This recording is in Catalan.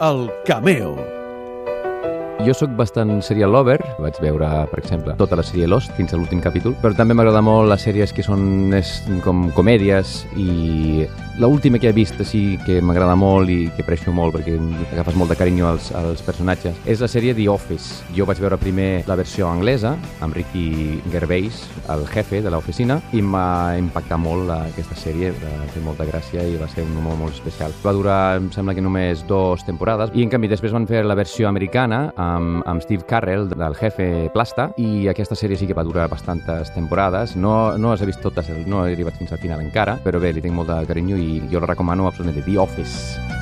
El Cameo. Jo sóc bastant serial lover, vaig veure, per exemple, tota la sèrie Lost fins a l'últim capítol, però també m'agrada molt les sèries que són és, com comèdies i l'última que he vist així que m'agrada molt i que aprecio molt perquè agafes molt de carinyo als, als personatges és la sèrie The Office. Jo vaig veure primer la versió anglesa amb Ricky Gervais, el jefe de l'oficina, i m'ha impactat molt aquesta sèrie, va fer molta gràcia i va ser un humor molt especial. Va durar, em sembla que només dues temporades i en canvi després van fer la versió americana amb, amb Steve Carell, del jefe Plasta, i aquesta sèrie sí que va durar bastantes temporades. No, no les he vist totes, no he arribat fins al final encara, però bé, li tinc molt de carinyo i jo la recomano absolutament. The Office.